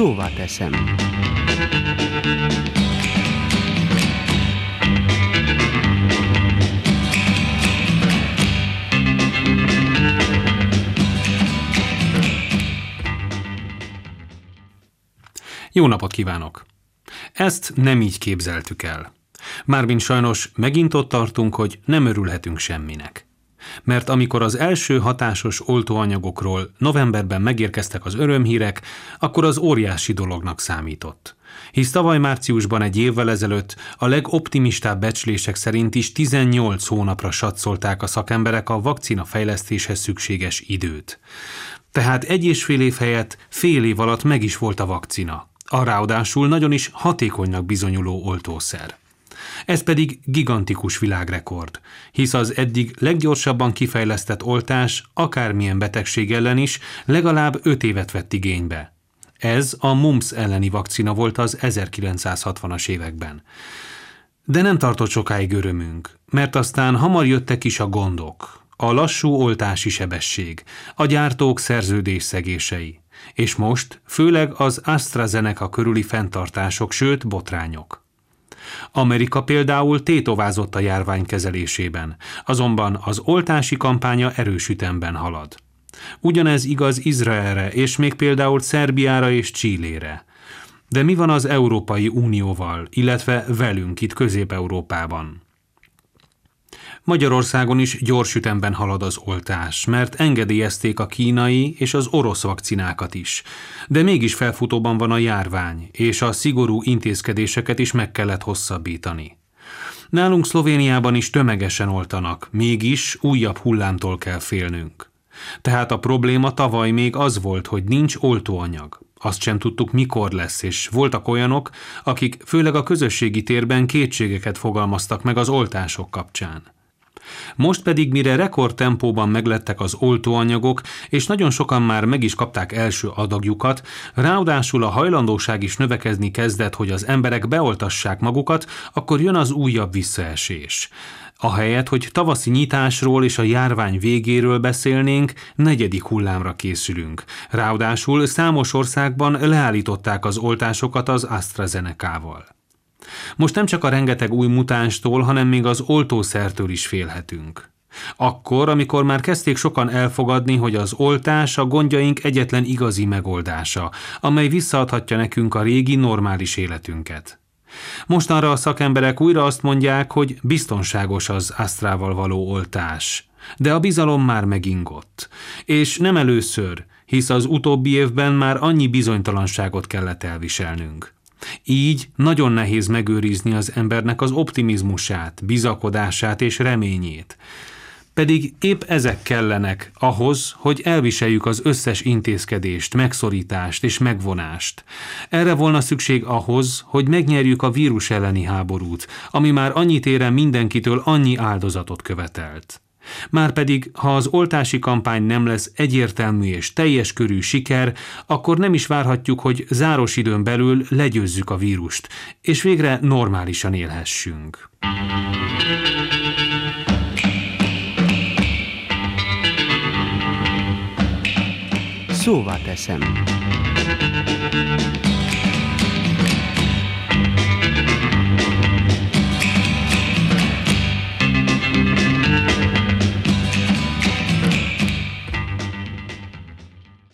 Szóvá teszem. Jó napot kívánok! Ezt nem így képzeltük el. Mármint sajnos megint ott tartunk, hogy nem örülhetünk semminek. Mert amikor az első hatásos oltóanyagokról novemberben megérkeztek az örömhírek, akkor az óriási dolognak számított. Hisz tavaly márciusban egy évvel ezelőtt a legoptimistább becslések szerint is 18 hónapra satszolták a szakemberek a vakcina fejlesztéshez szükséges időt. Tehát egy és fél év helyett fél év alatt meg is volt a vakcina. A ráadásul nagyon is hatékonynak bizonyuló oltószer. Ez pedig gigantikus világrekord, hisz az eddig leggyorsabban kifejlesztett oltás akármilyen betegség ellen is legalább 5 évet vett igénybe. Ez a mumps elleni vakcina volt az 1960-as években. De nem tartott sokáig örömünk, mert aztán hamar jöttek is a gondok, a lassú oltási sebesség, a gyártók szerződésszegései, és most főleg az AstraZeneca körüli fenntartások, sőt botrányok. Amerika például tétovázott a járvány kezelésében, azonban az oltási kampánya erős ütemben halad. Ugyanez igaz Izraelre, és még például Szerbiára és Csillére. De mi van az Európai Unióval, illetve velünk itt Közép-Európában? Magyarországon is gyors ütemben halad az oltás, mert engedélyezték a kínai és az orosz vakcinákat is. De mégis felfutóban van a járvány, és a szigorú intézkedéseket is meg kellett hosszabbítani. Nálunk Szlovéniában is tömegesen oltanak, mégis újabb hullámtól kell félnünk. Tehát a probléma tavaly még az volt, hogy nincs oltóanyag. Azt sem tudtuk, mikor lesz, és voltak olyanok, akik főleg a közösségi térben kétségeket fogalmaztak meg az oltások kapcsán. Most pedig, mire rekordtempóban meglettek az oltóanyagok, és nagyon sokan már meg is kapták első adagjukat, ráadásul a hajlandóság is növekezni kezdett, hogy az emberek beoltassák magukat, akkor jön az újabb visszaesés. Ahelyett, hogy tavaszi nyitásról és a járvány végéről beszélnénk, negyedik hullámra készülünk. Ráadásul számos országban leállították az oltásokat az AstraZeneca-val. Most nem csak a rengeteg új mutánstól, hanem még az oltószertől is félhetünk. Akkor, amikor már kezdték sokan elfogadni, hogy az oltás a gondjaink egyetlen igazi megoldása, amely visszaadhatja nekünk a régi normális életünket. Mostanra a szakemberek újra azt mondják, hogy biztonságos az Astrával való oltás. De a bizalom már megingott. És nem először, hisz az utóbbi évben már annyi bizonytalanságot kellett elviselnünk. Így nagyon nehéz megőrizni az embernek az optimizmusát, bizakodását és reményét. Pedig épp ezek kellenek ahhoz, hogy elviseljük az összes intézkedést, megszorítást és megvonást. Erre volna szükség ahhoz, hogy megnyerjük a vírus elleni háborút, ami már annyit ére mindenkitől annyi áldozatot követelt. Márpedig, ha az oltási kampány nem lesz egyértelmű és teljes körű siker, akkor nem is várhatjuk, hogy záros időn belül legyőzzük a vírust, és végre normálisan élhessünk. Szóvá teszem.